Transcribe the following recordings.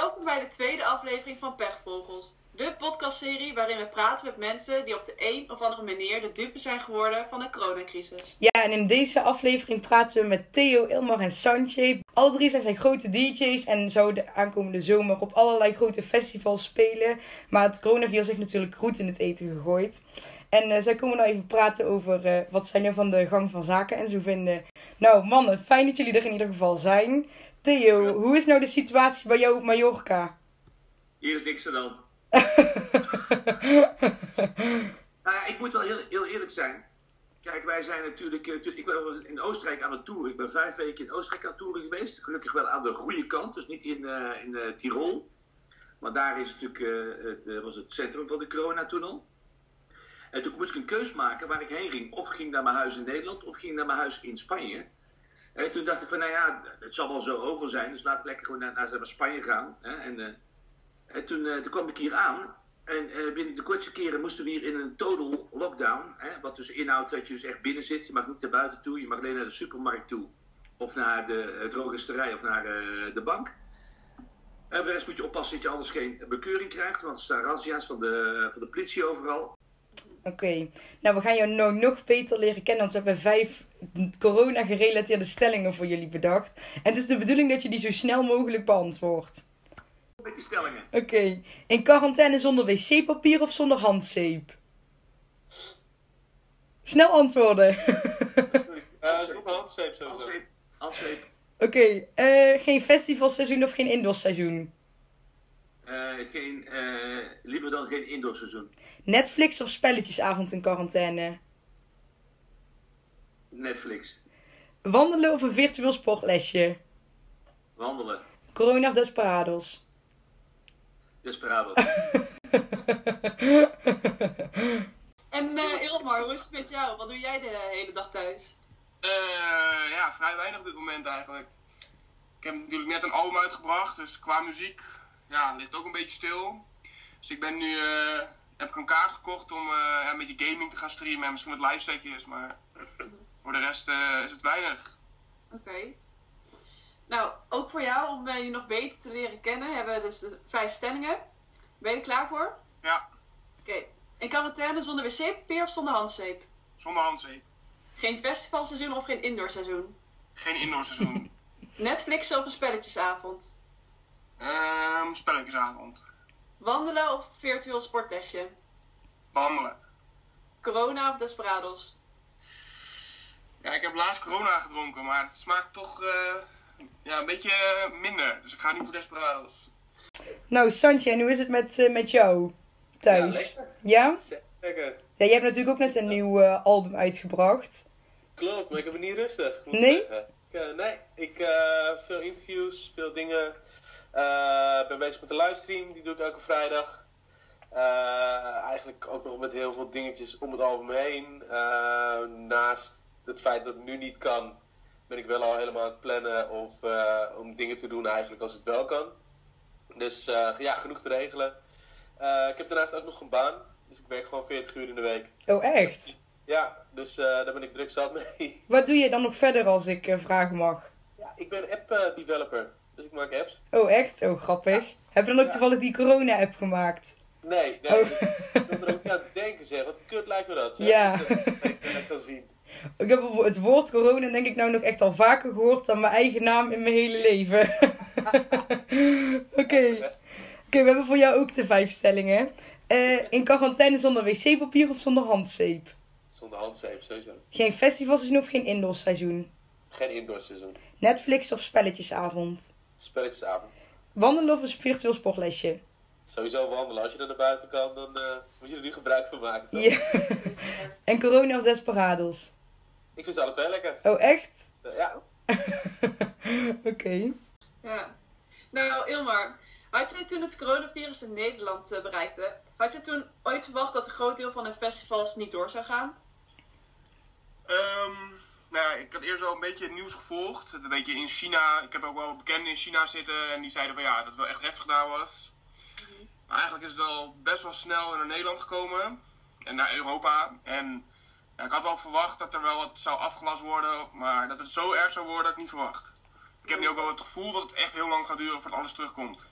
Welkom bij de tweede aflevering van Pechvogels. De podcastserie waarin we praten met mensen die op de een of andere manier de dupe zijn geworden van de coronacrisis. Ja, en in deze aflevering praten we met Theo, Ilmar en Sanche. Alle drie zijn zij grote DJ's en zouden aankomende zomer op allerlei grote festivals spelen. Maar het coronavirus heeft natuurlijk roet in het eten gegooid. En uh, zij komen nou even praten over uh, wat zij nou van de gang van zaken en zo vinden. Nou mannen, fijn dat jullie er in ieder geval zijn. Theo, hoe is nou de situatie bij jou op Mallorca? Hier is niks aan de hand. nou ja, ik moet wel heel, heel, eerlijk zijn. Kijk, wij zijn natuurlijk. Ik ben in Oostenrijk aan het toeren. Ik ben vijf weken in Oostenrijk aan het toeren geweest. Gelukkig wel aan de goede kant, dus niet in, uh, in uh, Tirol. Maar daar is natuurlijk, uh, het, was het centrum van de corona toen al. En toen moest ik een keus maken waar ik heen ging. Of ging naar mijn huis in Nederland, of ging naar mijn huis in Spanje. En toen dacht ik van, nou ja, het zal wel zo over zijn. Dus laat ik lekker gewoon naar, naar Spanje gaan. Hè? En, en toen, toen kwam ik hier aan. En uh, binnen de kortste keren moesten we hier in een total lockdown. Hè, wat dus inhoudt dat je dus echt binnen zit. Je mag niet naar buiten toe. Je mag alleen naar de supermarkt toe. Of naar de drogisterij of naar de bank. En de rest moet je oppassen dat je anders geen bekeuring krijgt. Want er van de, van de politie overal. Oké, nou we gaan jou nou nog beter leren kennen. Want we hebben vijf corona-gerelateerde stellingen voor jullie bedacht. En het is de bedoeling dat je die zo snel mogelijk beantwoordt. Met die stellingen. Oké. Okay. In quarantaine zonder wc-papier of zonder handzeep? Snel antwoorden. uh, zonder handzeep sowieso. Handzeep. handzeep. Oké. Okay. Uh, geen festivalseizoen of geen indoorseizoen? Uh, geen, liever dan geen indoorseizoen. Netflix of spelletjesavond in quarantaine? Netflix. Wandelen of een virtueel sportlesje? Wandelen. Corona of Desperados? Desperados. en uh, Ilmar, hoe is het met jou? Wat doe jij de hele dag thuis? Uh, ja, vrij weinig op dit moment eigenlijk. Ik heb natuurlijk net een album uitgebracht, dus qua muziek ja, ligt ook een beetje stil. Dus ik ben nu, uh, heb ik een kaart gekocht om een beetje gaming te gaan streamen en misschien wat live setjes, maar voor de rest is het weinig. Oké. Okay. Nou, ook voor jou, om je nog beter te leren kennen, hebben we dus de vijf stellingen. Ben je er klaar voor? Ja. Oké. Okay. In quarantaine zonder wc-papier of zonder handzeep? Zonder handzeep. Geen festivalseizoen of geen indoorseizoen? Geen indoorseizoen. Netflix of een spelletjesavond? Um, spelletjesavond. Wandelen of virtueel sportlesje? Wandelen. Corona of Desperados? Ja, ik heb laatst corona gedronken, maar het smaakt toch... Uh ja, een beetje minder. Dus ik ga niet voor Desperados. Nou, Santje, en hoe is het met, uh, met jou thuis? Ja? Ja? Lekker. Ja, je hebt natuurlijk ook net een nieuw uh, album uitgebracht. Klopt, maar ik heb het niet rustig. Moet nee? Ik uh, nee, ik uh, veel interviews, veel dingen. Ik ben bezig met de livestream, die doe ik elke vrijdag. eigenlijk ook nog met heel veel dingetjes om het album heen. naast het feit dat het nu niet kan, ben ik wel al helemaal aan het plannen of, uh, om dingen te doen eigenlijk als het wel kan. Dus uh, ja, genoeg te regelen. Uh, ik heb daarnaast ook nog een baan, dus ik werk gewoon 40 uur in de week. Oh, echt? Ja, dus daar ben ik druk zat mee. Wat doe je dan nog verder als ik vragen mag? Ja, ik ben app-developer, dus ik maak apps. Oh, echt? Oh, grappig. Ja. Heb je dan ook ja. toevallig die corona-app gemaakt? Nee, nee. Oh. Ik wil er ook aan denken, zeg. Wat kut lijkt me dat. Zeg. Ja. Dus, ik dat kan zien. Ik heb het woord corona denk ik nou nog echt al vaker gehoord dan mijn eigen naam in mijn hele leven. Oké. Okay. Oké, okay, we hebben voor jou ook de vijf stellingen. Uh, in quarantaine zonder wc-papier of zonder handzeep? Zonder handzeep, sowieso. Geen festivalseizoen of geen indoorseizoen? Geen indoorseizoen. Netflix of spelletjesavond? Spelletjesavond. Wandelen of een virtueel sportlesje? Sowieso wandelen. Als je er naar buiten kan, dan uh, moet je er nu gebruik van maken. Toch? Ja. en corona of desperados? Ik vind ze twee lekker. Oh, echt? Uh, ja. Oké. Okay. Ja. Nou, Ilmar, had je toen het coronavirus in Nederland uh, bereikte, had je toen ooit verwacht dat een groot deel van de festivals niet door zou gaan? Um, nou ja, ik had eerst wel een beetje het nieuws gevolgd. Een beetje in China. Ik heb ook wel bekenden in China zitten en die zeiden van ja, dat het wel echt heftig daar was. Mm-hmm. Maar eigenlijk is het wel best wel snel naar Nederland gekomen en naar Europa. En ja, ik had wel verwacht dat er wel wat zou afgelast worden, maar dat het zo erg zou worden, had ik niet verwacht. Ik heb nu ook wel het gevoel dat het echt heel lang gaat duren voordat alles terugkomt.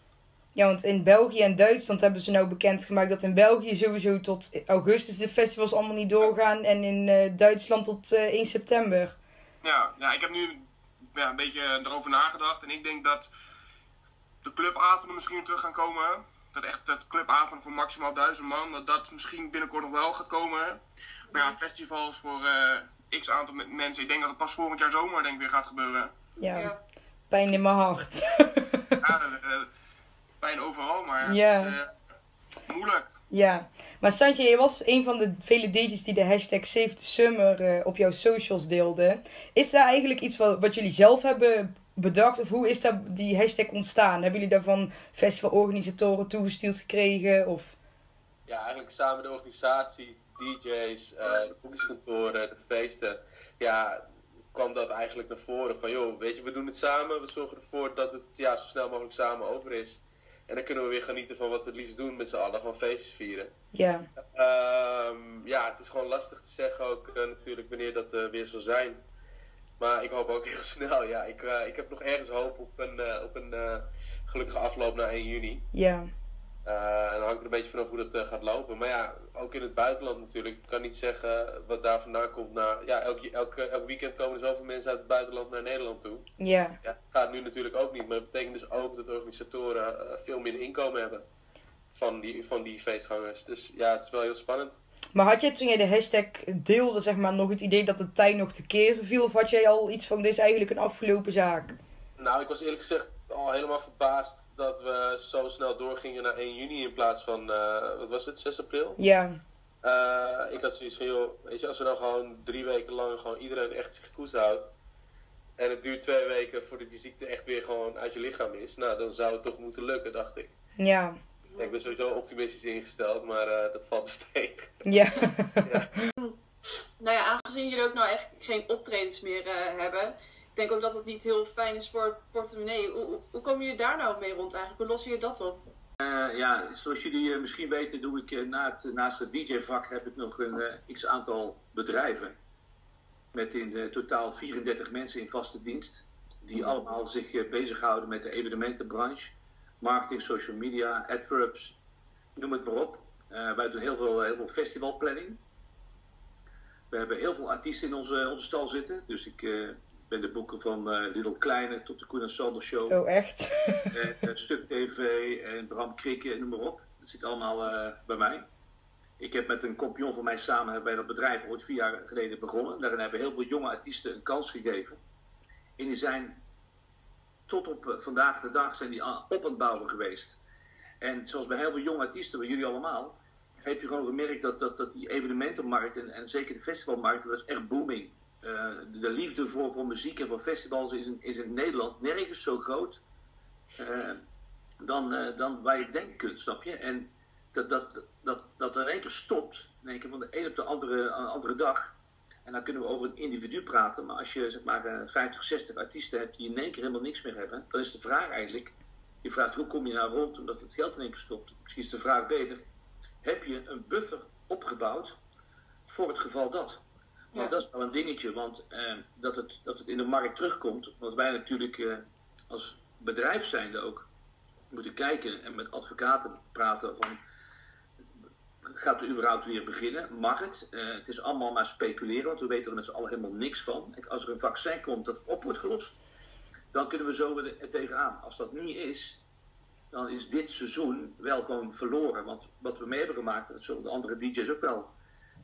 Ja, want in België en Duitsland hebben ze nou bekendgemaakt dat in België sowieso tot augustus de festivals allemaal niet doorgaan. En in eh, Duitsland tot eh 1 september. Ja, ja, ik heb nu ja, een beetje erover nagedacht. En ik denk dat de clubavonden misschien weer terug gaan komen. Dat echt dat clubavonden voor maximaal duizend man, dat dat misschien binnenkort nog wel gaat komen. Maar ja, festivals voor eh, x aantal me- mensen. Ik denk dat het pas volgend jaar zomer denk ik weer gaat gebeuren. Ja, Ja. pijn in mijn hart. Ja, eh, pijn overal, maar Ja. het is eh, moeilijk. ja, maar Santje, je was een van de vele DJ's die de hashtag Save the Summer eh, op jouw socials deelde. Is daar eigenlijk iets wat, wat jullie zelf hebben bedacht? Of hoe is dat, die hashtag ontstaan? Hebben jullie daarvan festivalorganisatoren toegestuurd gekregen? Of... Ja, eigenlijk samen de organisaties, de DJ's, eh, de boekingskantoren, de feesten. Ja, kwam dat eigenlijk naar voren van, joh, weet je, we doen het samen. We zorgen ervoor dat het ja, zo snel mogelijk samen over is. En dan kunnen we weer genieten van wat we het liefst doen met z'n allen, gewoon feestjes vieren. Ja, Ehm, ja, het is gewoon lastig te zeggen ook eh, natuurlijk wanneer dat eh, weer zal zijn. Maar ik hoop ook heel snel. Ja, ik, ik heb nog ergens hoop op een, op een gelukkige afloop naar 1 juni. ja, Eh, en dan hangt er een beetje vanaf hoe dat eh, gaat lopen. Maar ja, ook in het buitenland natuurlijk. Ik kan niet zeggen wat daar vandaan komt. Naar, ja, elk, elk, elk weekend komen er zoveel mensen uit het buitenland naar Nederland toe. ja. Ja, gaat nu natuurlijk ook niet. Maar dat betekent dus ook dat organisatoren eh, veel minder inkomen hebben van die, van die feestgangers. Dus ja, het is wel heel spannend. Maar had jij toen jij de hashtag deelde, zeg maar, nog het idee dat de tijd nog te keren viel? Of had jij al iets van, dit is eigenlijk een afgelopen zaak? Nou, ik was eerlijk gezegd al helemaal verbaasd dat we zo snel doorgingen naar 1 juni in plaats van, eh, wat was het, 6 april? Ja, Eh, ik had zoiets van, joh, weet je, als we dan gewoon drie weken lang gewoon iedereen echt zich koest houdt. En het duurt twee weken voordat die ziekte echt weer gewoon uit je lichaam is. Nou, dan zou het toch moeten lukken, dacht ik. ja, Ja, ik ben sowieso optimistisch ingesteld, maar eh, dat valt te steek. ja. Nou ja, aangezien jullie ook nou echt geen optredens meer eh, hebben, denk ook dat het niet heel fijn is voor het portemonnee. Hoe, hoe- komen jullie daar nou mee rond eigenlijk? Hoe lossen jullie dat op? Eh, ja, zoals jullie eh, misschien weten, doe ik eh, na het, naast het DJ-vak heb ik nog een x aantal bedrijven. Met in totaal 34 mensen in vaste dienst. Die allemaal zich bezighouden met de evenementenbranche, marketing, social media, adverbs, noem het maar op. Wij doen heel veel, heel veel festivalplanning. We hebben heel veel artiesten in onze, onze stal zitten. Dus ik ben de boeken van eh Little Kleine tot de Koen en Sander Show. Oh, echt? Eh, eh, Stuk TV en Bram Krikke, noem maar op. Dat zit allemaal eh, bij mij. Ik heb met een compagnon van mij samen bij dat bedrijf ooit vier jaar geleden begonnen. Daarin hebben heel veel jonge artiesten een kans gegeven. En die zijn tot op vandaag de dag zijn die aan- op het bouwen geweest. En zoals bij heel veel jonge artiesten, bij jullie allemaal, heb je gewoon gemerkt dat, dat, dat die evenementenmarkt en, en zeker de festivalmarkt, dat is echt booming. Eh, de, de liefde voor, voor muziek en voor festivals is in, is in Nederland nergens zo groot eh, dan, eh, dan waar je denken kunt, snap je? En dat, dat, dat, dat in één keer stopt, in één keer van de een op de andere, andere dag. En dan kunnen we over een individu praten, maar als je zeg maar eh, 50, 60 artiesten hebt die in één keer helemaal niks meer hebben, dan is de vraag eigenlijk, je vraagt hoe kom je nou rond omdat het geld in één keer stopt. Misschien is de vraag beter, heb je een buffer opgebouwd voor het geval dat? Want dat is wel een dingetje, want eh, dat, het, dat het in de markt terugkomt, want wij natuurlijk eh, als bedrijf zijnde ook moeten kijken en met advocaten praten van gaat er überhaupt weer beginnen? Mag het? Eh, het is allemaal maar speculeren, want we weten er met z'n allen helemaal niks van. Kijk, als er een vaccin komt dat op wordt gelost, dan kunnen we zo weer er tegenaan. Als dat niet is, dan is dit seizoen wel gewoon verloren. Want wat we mee hebben gemaakt, dat zullen de andere DJ's ook wel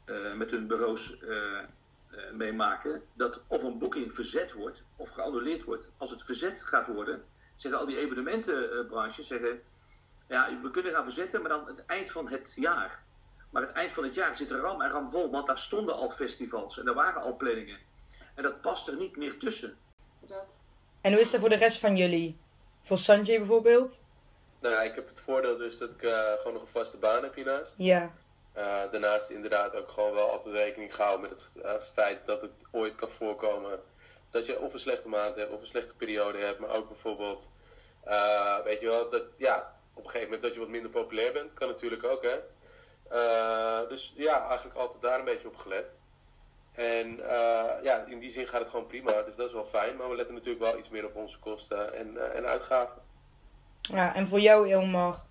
eh, met hun bureaus eh, eh, meemaken, dat of een boeking verzet wordt of geannuleerd wordt. Als het verzet gaat worden, zeggen al die evenementenbranches, zeggen, ja, we kunnen gaan verzetten, maar dan het eind van het jaar. Maar het eind van het jaar zit er ram en ram vol, want daar stonden al festivals en er waren al planningen. En dat past er niet meer tussen. En hoe is dat voor de rest van jullie? Voor Sanjay bijvoorbeeld? Nou ja, ik heb het voordeel dus dat ik eh, gewoon nog een vaste baan heb hiernaast. Ja, Eh, daarnaast inderdaad ook gewoon wel altijd rekening gehouden met het eh, feit dat het ooit kan voorkomen dat je of een slechte maand hebt of een slechte periode hebt, maar ook bijvoorbeeld, eh, weet je wel, dat ja, op een gegeven moment dat je wat minder populair bent, kan natuurlijk ook hè. Dus ja, eigenlijk altijd daar een beetje op gelet. En ja, in die zin gaat het gewoon prima, dus dat is wel fijn, maar we letten natuurlijk wel iets meer op onze kosten en, en uitgaven. Ja, en voor jou, Ilmar?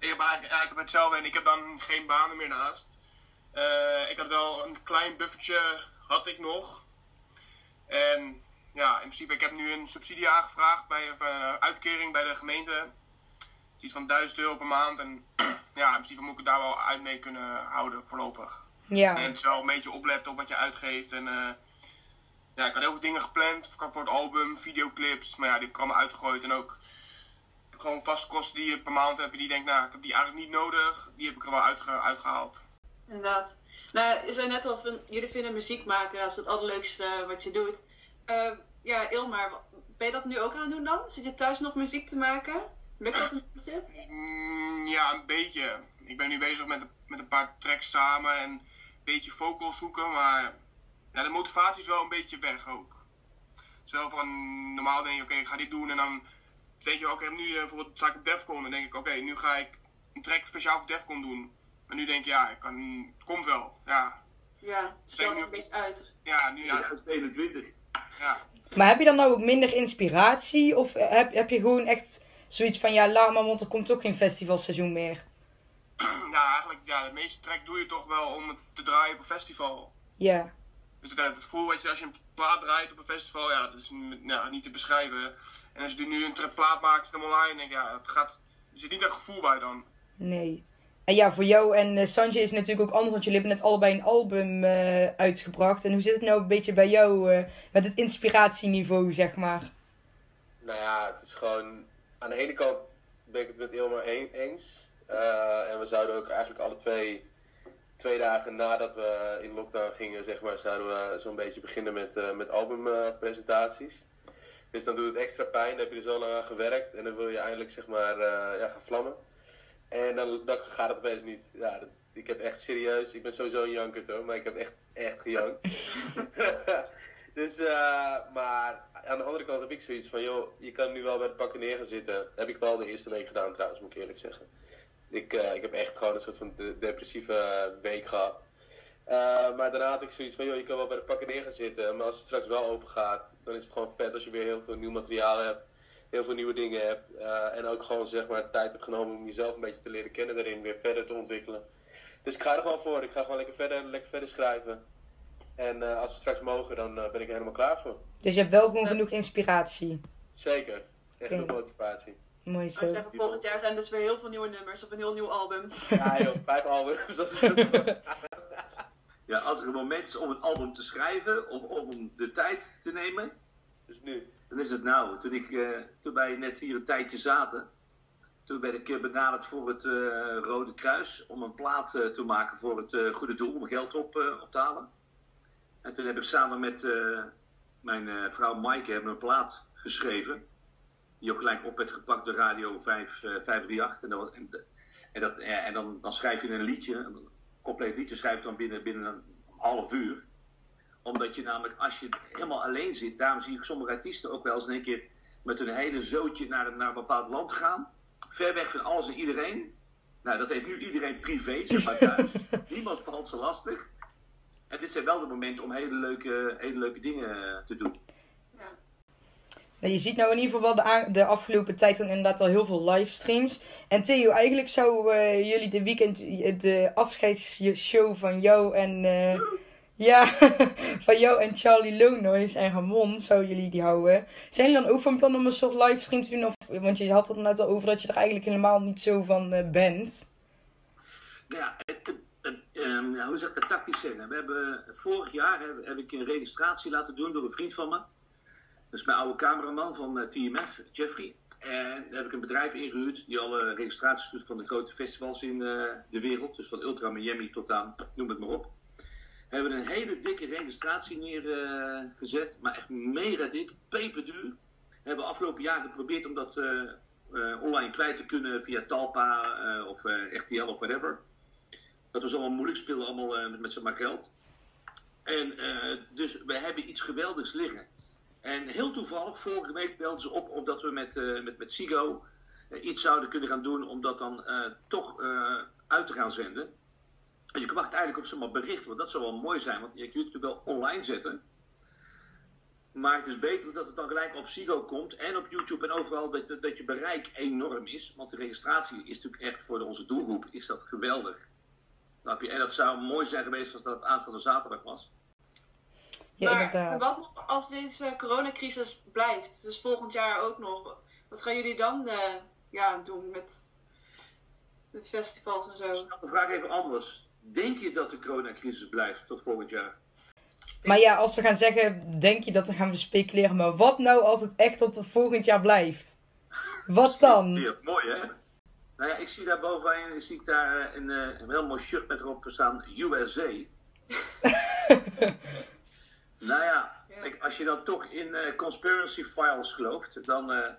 Ik heb eigenlijk, eigenlijk hetzelfde en ik heb dan geen banen meer naast. Uh, ik had wel een klein buffertje, had ik nog. En ja, in principe, ik heb nu een subsidie aangevraagd bij een uitkering bij de gemeente. Iets van 1000 euro per maand. En ja, in principe moet ik het daar wel uit mee kunnen houden voorlopig. Ja. En het is wel een beetje opletten op wat je uitgeeft. En uh, ja, ik had heel veel dingen gepland voor het album, videoclips. Maar ja, die heb ik allemaal uitgegooid. En ook gewoon vaste kosten die je per maand hebt. En die denk, nou, ik heb die eigenlijk niet nodig. Die heb ik er wel uitge uitgehaald. Inderdaad. Nou, je zei net al, van, jullie vinden muziek maken als het allerleukste wat je doet. Uh, ja, Ilmar, ben je dat nu ook aan het doen dan? Zit je thuis nog muziek te maken? Lukt dat een beetje? Mm, ja, een beetje. Ik ben nu bezig met, met een paar tracks samen en een beetje vocals zoeken, maar ja, de motivatie is wel een beetje weg ook. Zelf van normaal denk je, oké, ik ga dit doen en dan denk je, oké, nu uh, bijvoorbeeld sta ik op Defcon en denk ik, oké, nu ga ik een track speciaal voor Defcon doen. Maar nu denk je, ja, ik kan, het komt wel. Ja, ja stel het een beetje uit. Ja, nu ja. 2021. Ja. Maar heb je dan nou ook minder inspiratie? Of heb, heb je gewoon echt zoiets van, ja, laat maar, want er komt toch geen festivalseizoen meer? Ja, eigenlijk, ja, de meeste track doe je toch wel om het te draaien op een festival. Ja. Dus het, het gevoel wat je als je een plaat draait op een festival, ja, dat is ja, niet te beschrijven. En als je nu een plaat maakt dan online, denk ik, ja, het gaat, er zit niet dat gevoel bij dan. Nee. En ja, voor jou en uh, Sanjay is het natuurlijk ook anders, want jullie hebben net allebei een album uh, uitgebracht. En hoe zit het nou een beetje bij jou uh, met het inspiratieniveau, zeg maar? Nou ja, het is gewoon... Aan de ene kant ben ik het met Ilmar eens. en we zouden ook eigenlijk alle twee, twee dagen nadat we in lockdown gingen, zeg maar, zouden we zo'n beetje beginnen met, met albumpresentaties. dus dan doet het extra pijn, dan heb je er zo lang aan gewerkt en dan wil je eindelijk, zeg maar, ja, gaan vlammen. En dan, dan gaat het opeens niet. Ja, dat, ik heb echt serieus, ik ben sowieso een janker hoor, maar ik heb echt, echt gejankt. dus, uh, maar aan de andere kant heb ik zoiets van, joh, je kan nu wel bij het pakken neer gaan zitten. heb ik wel de eerste week gedaan trouwens, moet ik eerlijk zeggen. Ik, uh, ik heb echt gewoon een soort van de depressieve week gehad. Uh, maar daarna had ik zoiets van, joh, je kan wel bij de pakken neer gaan zitten. Maar als het straks wel open gaat, dan is het gewoon vet als je weer heel veel nieuw materiaal hebt heel veel nieuwe dingen hebt. Uh, en ook gewoon zeg maar tijd hebt genomen om jezelf een beetje te leren kennen daarin, weer verder te ontwikkelen. Dus ik ga er gewoon voor. Ik ga gewoon lekker verder, lekker verder schrijven. En uh, als we straks mogen, dan uh, ben ik er helemaal klaar voor. Dus je hebt wel gewoon genoeg inspiratie? Zeker. Echt okay. genoeg motivatie. Mooi zo. Ik zeggen, volgend jaar zijn dus weer heel veel nieuwe nummers op een heel nieuw album. Ja joh, vijf albums. ja, als er een moment is om een album te schrijven, of om de tijd te nemen, is nu dan is het nou. Toen, ik, uh, toen wij net hier een tijdje zaten, toen werd ik benaderd voor het uh, Rode Kruis om een plaat uh, te maken voor het goede doel, om geld op, op te halen. En toen heb ik samen met mijn vrouw Maaike hebben een plaat geschreven, die ook gelijk op werd gepakt door Radio 5, 538. En, dat, en, en, dat, en dan, dan schrijf je een liedje, een compleet liedje schrijf je dan binnen, binnen een half uur omdat je namelijk, als je helemaal alleen zit, daarom zie ik sommige artiesten ook wel eens in één keer met hun hele zootje naar, naar een bepaald land gaan. Ver weg van alles en iedereen. Nou, dat heeft nu iedereen privé, zeg maar thuis. Niemand valt ze lastig. En dit zijn wel de momenten om hele leuke, hele leuke dingen te doen. Nou, je ziet nou in ieder geval de, de afgelopen tijd dan inderdaad al heel veel livestreams. En Theo, eigenlijk zou uh, jullie de weekend de afscheidsshow van jou en... Uh, ja, van jou en Charlie Lonois en Ramon zou jullie die houden. Zijn jullie dan ook van plan om een soort livestream te doen? Of, want je had het net al over dat je er eigenlijk helemaal niet zo van bent. Ja, het, het, um, hoe zeg ik dat tactisch zeggen? We hebben, vorig jaar heb, ik een registratie laten doen door een vriend van me. Dat is mijn oude cameraman van uh, TMF, Jeffrey. En daar heb ik een bedrijf ingehuurd die alle registraties doet van de grote festivals in uh, de wereld. Dus van Ultra Miami tot aan, noem het maar op hebben een hele dikke registratie neergezet, uh, maar echt mega dik, peperduur. Hebben afgelopen jaar geprobeerd om dat online kwijt te kunnen via Talpa of RTL of whatever. Dat was allemaal moeilijk, speelden allemaal met, met z'n maar geld. En dus we hebben iets geweldigs liggen. En heel toevallig, vorige week belden ze op omdat we met, met, met Sigo iets zouden kunnen gaan doen om dat dan toch uit te gaan zenden. En je wacht eigenlijk op zo'n bericht, want dat zou wel mooi zijn, want je kunt het wel online zetten. Maar het is beter dat het dan gelijk op Sigo komt en op YouTube en overal dat, dat, je bereik enorm is. Want de registratie is natuurlijk echt voor onze doelgroep is dat geweldig. En dat zou mooi zijn geweest als dat aanstaande zaterdag was. Ja, maar inderdaad. wat als deze coronacrisis blijft, dus volgend jaar ook nog, wat gaan jullie dan eh, ja, doen met de festivals en zo? De vraag even anders. Denk je dat de coronacrisis blijft tot volgend jaar? Maar ja, als we gaan zeggen, denk je dat dan gaan we speculeren. Maar wat nou als het echt tot volgend jaar blijft? Wat dan? Mooi hè? Nou ja, ik zie daar bovenin zie ik daar eh, een, eh, een heel mooi shirt met erop staan USA. nou ja, Ja. kijk, als je dan toch in eh, conspiracy files gelooft, dan eh,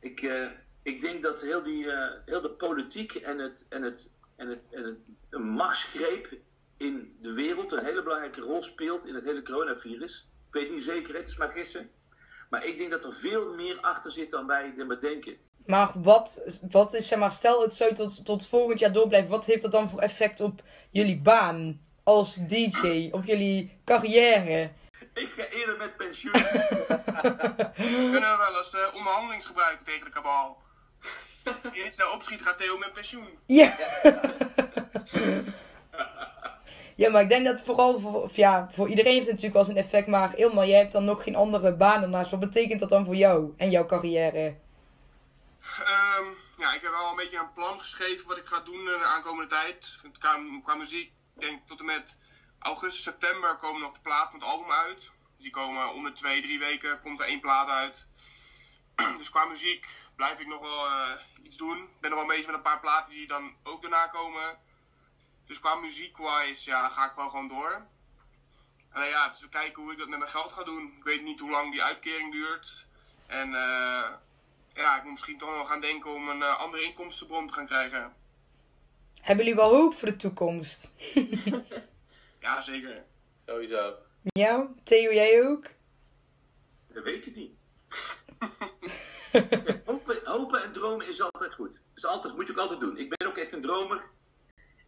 ik, eh, ik denk dat heel, die, heel de politiek en het, en het, en het, en het een machtsgreep in de wereld een hele belangrijke rol speelt in het hele coronavirus. Ik weet niet zeker, het is maar gissen. Maar ik denk dat er veel meer achter zit dan wij er denken. Maar wat, wat is, zeg maar, stel het zo tot, tot volgend jaar door blijft. Wat heeft dat dan voor effect op jullie baan als DJ? Op jullie carrière? Ik ga eerder met pensioen. Kunnen we wel eens onderhandelings gebruiken tegen de kabal. Als je niet snel opschiet, gaat Theo met pensioen. Ja. Ja, maar ik denk dat vooral voor, ja, voor iedereen heeft het natuurlijk wel zijn effect. Maar Ilma, jij hebt dan nog geen andere baan daarnaast. Wat betekent dat dan voor jou en jouw carrière? Ehm, ja, ik heb wel een beetje een plan geschreven wat ik ga doen eh, de aankomende tijd. Qua, qua muziek, denk tot en met augustus, september komen nog de plaat van het album uit. Dus die komen om de twee, drie weken komt er één plaat uit. Dus qua muziek blijf ik nog wel eh, iets doen. Ik ben nog wel bezig met een paar platen die dan ook daarna komen. Dus qua muziek-wise, ja, ga ik wel gewoon door. En eh, ja, dus we kijken hoe ik dat met mijn geld ga doen. Ik weet niet hoe lang die uitkering duurt. En eh ja, ik moet misschien toch wel gaan denken om een eh, andere inkomstenbron te gaan krijgen. Hebben jullie wel hoop voor de toekomst? Ja, zeker. Sowieso. Ja? Theo, jij ook? Dat weet je niet. Hopen, hopen en dromen is altijd goed. Is altijd, moet je ook altijd doen. Ik ben ook echt een dromer.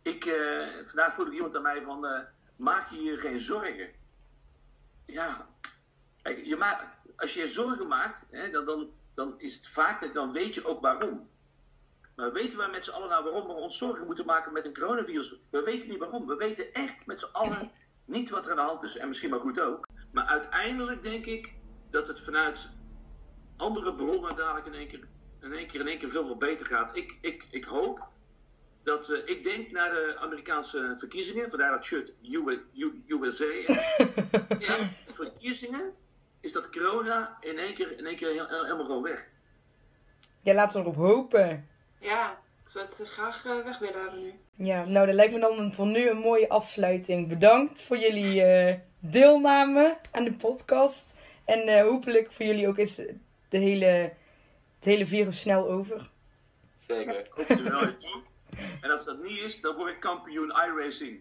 Ik, eh, vandaag vroeg iemand aan mij van, eh, maak je je geen zorgen? Ja, kijk, je ma als je je zorgen maakt, hè, dan, dan, dan is het vaak, dat- dan weet je ook waarom. Maar weten we met z'n allen nou waarom we ons zorgen moeten maken met een coronavirus? We weten niet waarom. We weten echt met z'n allen niet wat er aan de hand is. En misschien maar goed ook. Maar uiteindelijk denk ik dat het vanuit andere bronnen dadelijk in één keer in één keer, in één keer veel, veel beter gaat. Ik, ik, ik hoop dat, eh, ik denk naar de Amerikaanse verkiezingen, vandaar dat shirt USA. Ja, verkiezingen is dat corona in één keer, in één keer helemaal gewoon weg. Ja, laten we erop hopen. Ja, ik zou het graag eh, weg willen hebben nu. Ja, nou, dat lijkt me dan voor nu een mooie afsluiting. Bedankt voor jullie eh, deelname aan de podcast. En eh, hopelijk voor jullie ook is de hele, het hele virus snel over. Zeker. Hoop je wel. En als dat niet is, dan word ik kampioen iRacing.